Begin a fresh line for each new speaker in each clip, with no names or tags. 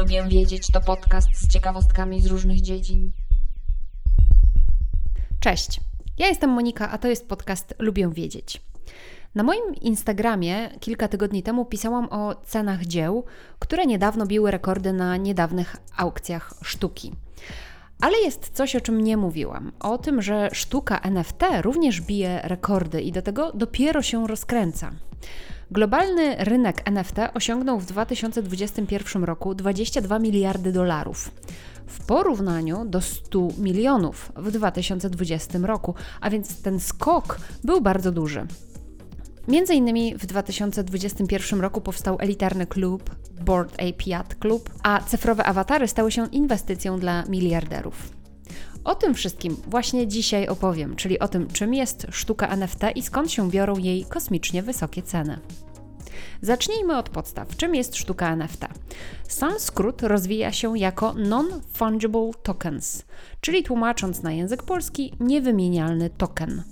Lubię wiedzieć to podcast z ciekawostkami z różnych dziedzin.
Cześć, ja jestem Monika, a to jest podcast Lubię wiedzieć. Na moim Instagramie kilka tygodni temu pisałam o cenach dzieł, które niedawno biły rekordy na niedawnych aukcjach sztuki. Ale jest coś, o czym nie mówiłam. O tym, że sztuka NFT również bije rekordy i do tego dopiero się rozkręca. Globalny rynek NFT osiągnął w 2021 roku 22 miliardy dolarów. W porównaniu do 100 milionów w 2020 roku, a więc ten skok był bardzo duży. Między innymi w 2021 roku powstał elitarny klub Board Ape Yacht Club, a cyfrowe awatary stały się inwestycją dla miliarderów. O tym wszystkim właśnie dzisiaj opowiem, czyli o tym, czym jest sztuka NFT i skąd się biorą jej kosmicznie wysokie ceny. Zacznijmy od podstaw. Czym jest sztuka NFT? Sam skrót rozwija się jako Non-Fungible Tokens, czyli tłumacząc na język polski, niewymienialny token.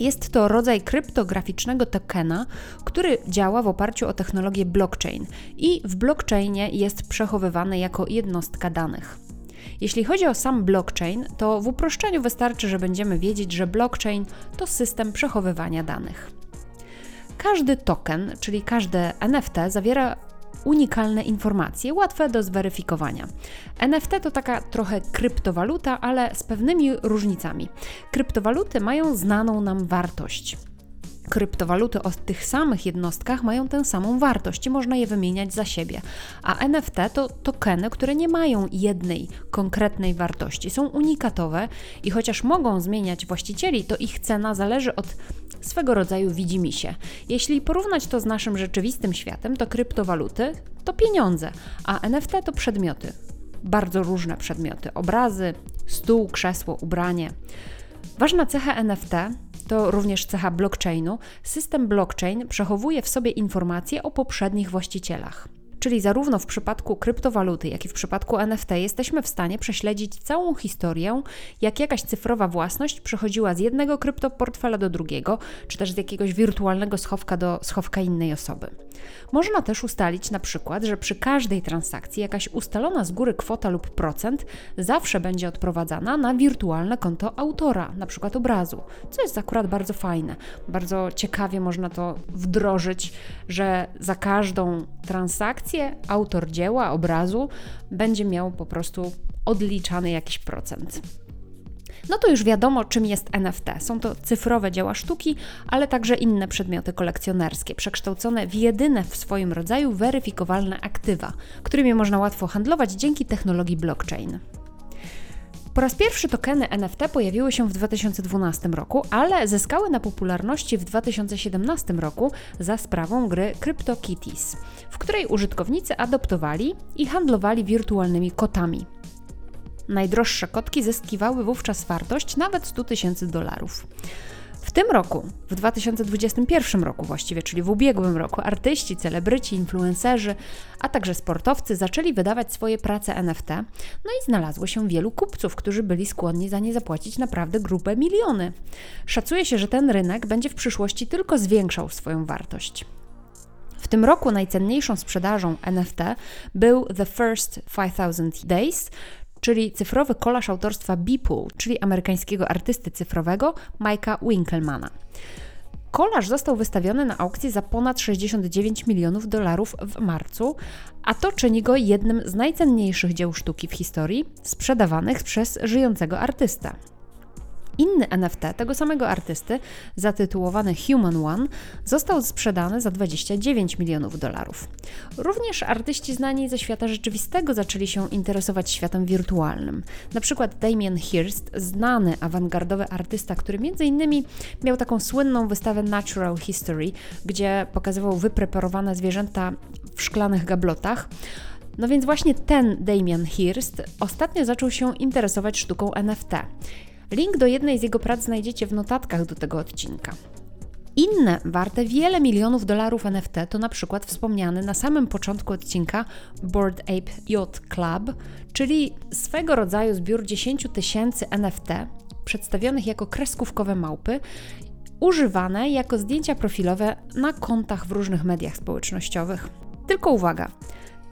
Jest to rodzaj kryptograficznego tokena, który działa w oparciu o technologię blockchain i w blockchainie jest przechowywany jako jednostka danych. Jeśli chodzi o sam blockchain, to w uproszczeniu wystarczy, że będziemy wiedzieć, że blockchain to system przechowywania danych. Każdy token, czyli każde NFT, zawiera unikalne informacje, łatwe do zweryfikowania. NFT to taka trochę kryptowaluta, ale z pewnymi różnicami. Kryptowaluty mają znaną nam wartość. Kryptowaluty o tych samych jednostkach mają tę samą wartość i można je wymieniać za siebie. A NFT to tokeny, które nie mają jednej konkretnej wartości, są unikatowe i chociaż mogą zmieniać właścicieli, to ich cena zależy od swego rodzaju widzimisię. Jeśli porównać to z naszym rzeczywistym światem, to kryptowaluty to pieniądze, a NFT to przedmioty. Bardzo różne przedmioty: obrazy, stół, krzesło, ubranie. Ważna cecha NFT to również cecha blockchainu. System blockchain przechowuje w sobie informacje o poprzednich właścicielach. Czyli zarówno w przypadku kryptowaluty, jak i w przypadku NFT jesteśmy w stanie prześledzić całą historię, jak jakaś cyfrowa własność przechodziła z jednego kryptoportfela do drugiego, czy też z jakiegoś wirtualnego schowka do schowka innej osoby. Można też ustalić na przykład, że przy każdej transakcji jakaś ustalona z góry kwota lub procent zawsze będzie odprowadzana na wirtualne konto autora, na przykład obrazu, co jest akurat bardzo fajne. Bardzo ciekawie można to wdrożyć, że za każdą transakcję autor dzieła, obrazu będzie miał po prostu odliczany jakiś procent. No to już wiadomo, czym jest NFT. Są to cyfrowe dzieła sztuki, ale także inne przedmioty kolekcjonerskie, przekształcone w jedyne w swoim rodzaju weryfikowalne aktywa, którymi można łatwo handlować dzięki technologii blockchain. Po raz pierwszy tokeny NFT pojawiły się w 2012 roku, ale zyskały na popularności w 2017 roku za sprawą gry CryptoKitties, w której użytkownicy adoptowali i handlowali wirtualnymi kotami. Najdroższe kotki zyskiwały wówczas wartość nawet 100 tysięcy dolarów. Tym roku, w 2021 roku właściwie, czyli w ubiegłym roku, artyści, celebryci, influencerzy, a także sportowcy zaczęli wydawać swoje prace NFT, no i znalazło się wielu kupców, którzy byli skłonni za nie zapłacić naprawdę grube miliony. Szacuje się, że ten rynek będzie w przyszłości tylko zwiększał swoją wartość. W tym roku najcenniejszą sprzedażą NFT był The First 5000 Days, czyli cyfrowy kolaż autorstwa Beeple, czyli amerykańskiego artysty cyfrowego Mike'a Winkelmana. Kolaż został wystawiony na aukcji za ponad 69 milionów dolarów w marcu, a to czyni go jednym z najcenniejszych dzieł sztuki w historii sprzedawanych przez żyjącego artystę. Inny NFT tego samego artysty, zatytułowany Human One, został sprzedany za 29 milionów dolarów. Również artyści znani ze świata rzeczywistego zaczęli się interesować światem wirtualnym. Na przykład Damien Hirst, znany awangardowy artysta, który m.in. miał taką słynną wystawę Natural History, gdzie pokazywał wypreparowane zwierzęta w szklanych gablotach. No więc właśnie ten Damien Hirst ostatnio zaczął się interesować sztuką NFT. Link do jednej z jego prac znajdziecie w notatkach do tego odcinka. Inne, warte wiele milionów dolarów NFT to na przykład wspomniany na samym początku odcinka Board Ape Yacht Club, czyli swego rodzaju zbiór 10 tysięcy NFT przedstawionych jako kreskówkowe małpy, używane jako zdjęcia profilowe na kontach w różnych mediach społecznościowych. Tylko uwaga,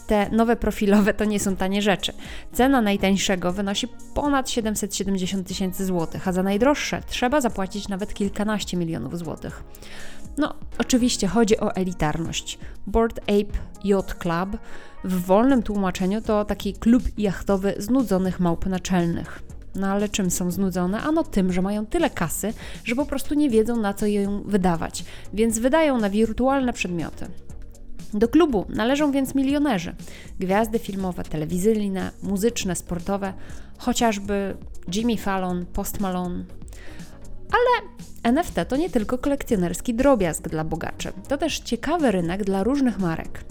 te nowe profilowe to nie są tanie rzeczy. Cena najtańszego wynosi ponad 770 tysięcy złotych, a za najdroższe trzeba zapłacić nawet kilkanaście milionów złotych. No, oczywiście chodzi o elitarność. Board Ape Yacht Club w wolnym tłumaczeniu to taki klub jachtowy znudzonych małp naczelnych. No ale czym są znudzone? Ano tym, że mają tyle kasy, że po prostu nie wiedzą na co ją wydawać, więc wydają na wirtualne przedmioty. Do klubu należą więc milionerzy, gwiazdy filmowe, telewizyjne, muzyczne, sportowe, chociażby Jimmy Fallon, Post Malone. Ale NFT to nie tylko kolekcjonerski drobiazg dla bogaczy, to też ciekawy rynek dla różnych marek.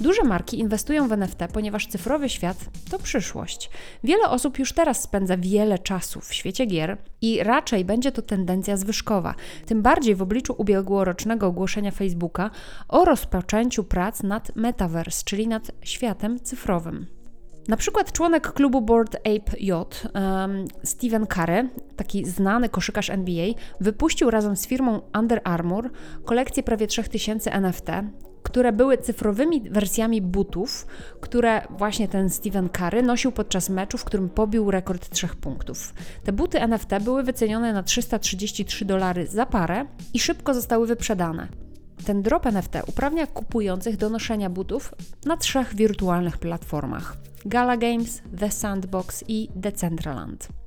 Duże marki inwestują w NFT, ponieważ cyfrowy świat to przyszłość. Wiele osób już teraz spędza wiele czasu w świecie gier i raczej będzie to tendencja zwyżkowa. Tym bardziej w obliczu ubiegłorocznego ogłoszenia Facebooka o rozpoczęciu prac nad Metaverse, czyli nad światem cyfrowym. Na przykład członek klubu Board Ape Yacht, um, Steven Curry, taki znany koszykarz NBA, wypuścił razem z firmą Under Armour kolekcję prawie 3000 NFT, które były cyfrowymi wersjami butów, które właśnie ten Steven Curry nosił podczas meczu, w którym pobił rekord trzech punktów. Te buty NFT były wycenione na 333 dolary za parę i szybko zostały wyprzedane. Ten drop NFT uprawnia kupujących do noszenia butów na trzech wirtualnych platformach: Gala Games, The Sandbox i Decentraland.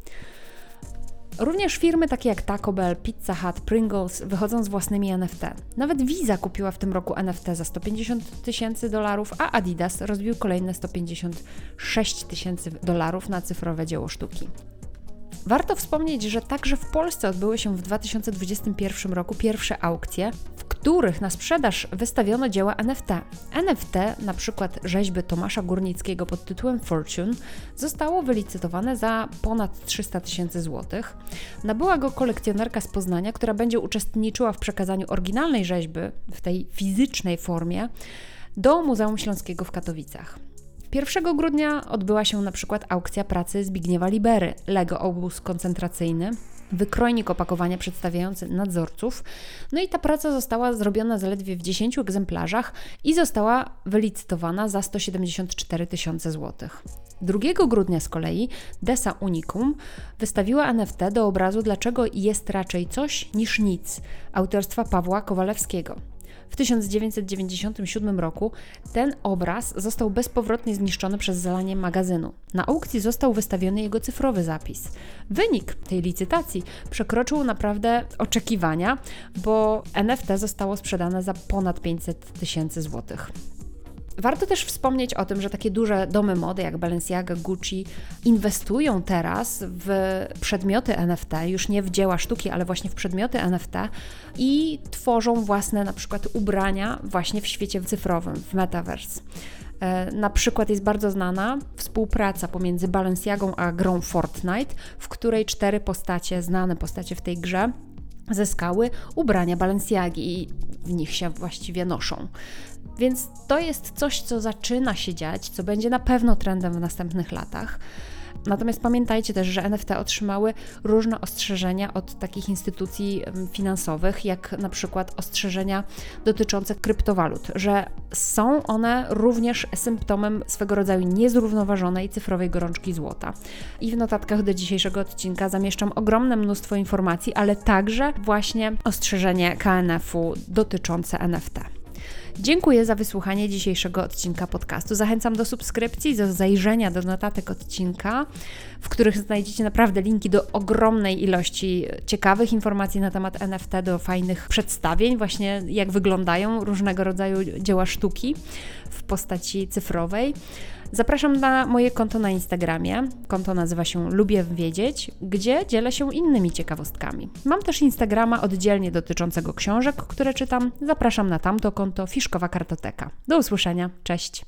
Również firmy takie jak Taco Bell, Pizza Hut, Pringles wychodzą z własnymi NFT. Nawet Visa kupiła w tym roku NFT za 150 tysięcy dolarów, a Adidas rozbił kolejne 156 tysięcy dolarów na cyfrowe dzieło sztuki. Warto wspomnieć, że także w Polsce odbyły się w 2021 roku pierwsze aukcje, w których na sprzedaż wystawiono dzieła NFT. NFT, na przykład rzeźby Tomasza Górnickiego pod tytułem Fortune, zostało wylicytowane za ponad 300 tysięcy złotych. Nabyła go kolekcjonerka z Poznania, która będzie uczestniczyła w przekazaniu oryginalnej rzeźby w tej fizycznej formie do Muzeum Śląskiego w Katowicach. 1 grudnia odbyła się na przykład aukcja pracy Zbigniewa Libery, Lego obóz koncentracyjny, wykrojnik opakowania przedstawiający nadzorców. No i ta praca została zrobiona zaledwie w 10 egzemplarzach i została wylicytowana za 174 tysiące złotych. 2 grudnia z kolei Desa Unicum wystawiła NFT do obrazu Dlaczego jest raczej coś niż nic autorstwa Pawła Kowalewskiego. W 1997 roku ten obraz został bezpowrotnie zniszczony przez zalanie magazynu. Na aukcji został wystawiony jego cyfrowy zapis. Wynik tej licytacji przekroczył naprawdę oczekiwania, bo NFT zostało sprzedane za ponad 500 tysięcy złotych. Warto też wspomnieć o tym, że takie duże domy mody jak Balenciaga, Gucci inwestują teraz w przedmioty NFT, już nie w dzieła sztuki, ale właśnie w przedmioty NFT i tworzą własne na przykład ubrania właśnie w świecie cyfrowym, w metaverse. E, na przykład jest bardzo znana współpraca pomiędzy Balenciagą a grą Fortnite, w której cztery postacie, znane postacie w tej grze, zyskały ubrania Balenciagi i w nich się właściwie noszą. Więc to jest coś, co zaczyna się dziać, co będzie na pewno trendem w następnych latach. Natomiast pamiętajcie też, że NFT otrzymały różne ostrzeżenia od takich instytucji finansowych, jak na przykład ostrzeżenia dotyczące kryptowalut, że są one również symptomem swego rodzaju niezrównoważonej cyfrowej gorączki złota. I w notatkach do dzisiejszego odcinka zamieszczam ogromne mnóstwo informacji, ale także właśnie ostrzeżenie KNF-u dotyczące NFT. Dziękuję za wysłuchanie dzisiejszego odcinka podcastu. Zachęcam do subskrypcji, do zajrzenia do notatek odcinka, w których znajdziecie naprawdę linki do ogromnej ilości ciekawych informacji na temat NFT, do fajnych przedstawień, właśnie jak wyglądają różnego rodzaju dzieła sztuki w postaci cyfrowej. Zapraszam na moje konto na Instagramie. Konto nazywa się Lubię Wiedzieć, gdzie dzielę się innymi ciekawostkami. Mam też Instagrama oddzielnie dotyczącego książek, które czytam. Zapraszam na tamto konto Fiszkowa Kartoteka. Do usłyszenia. Cześć.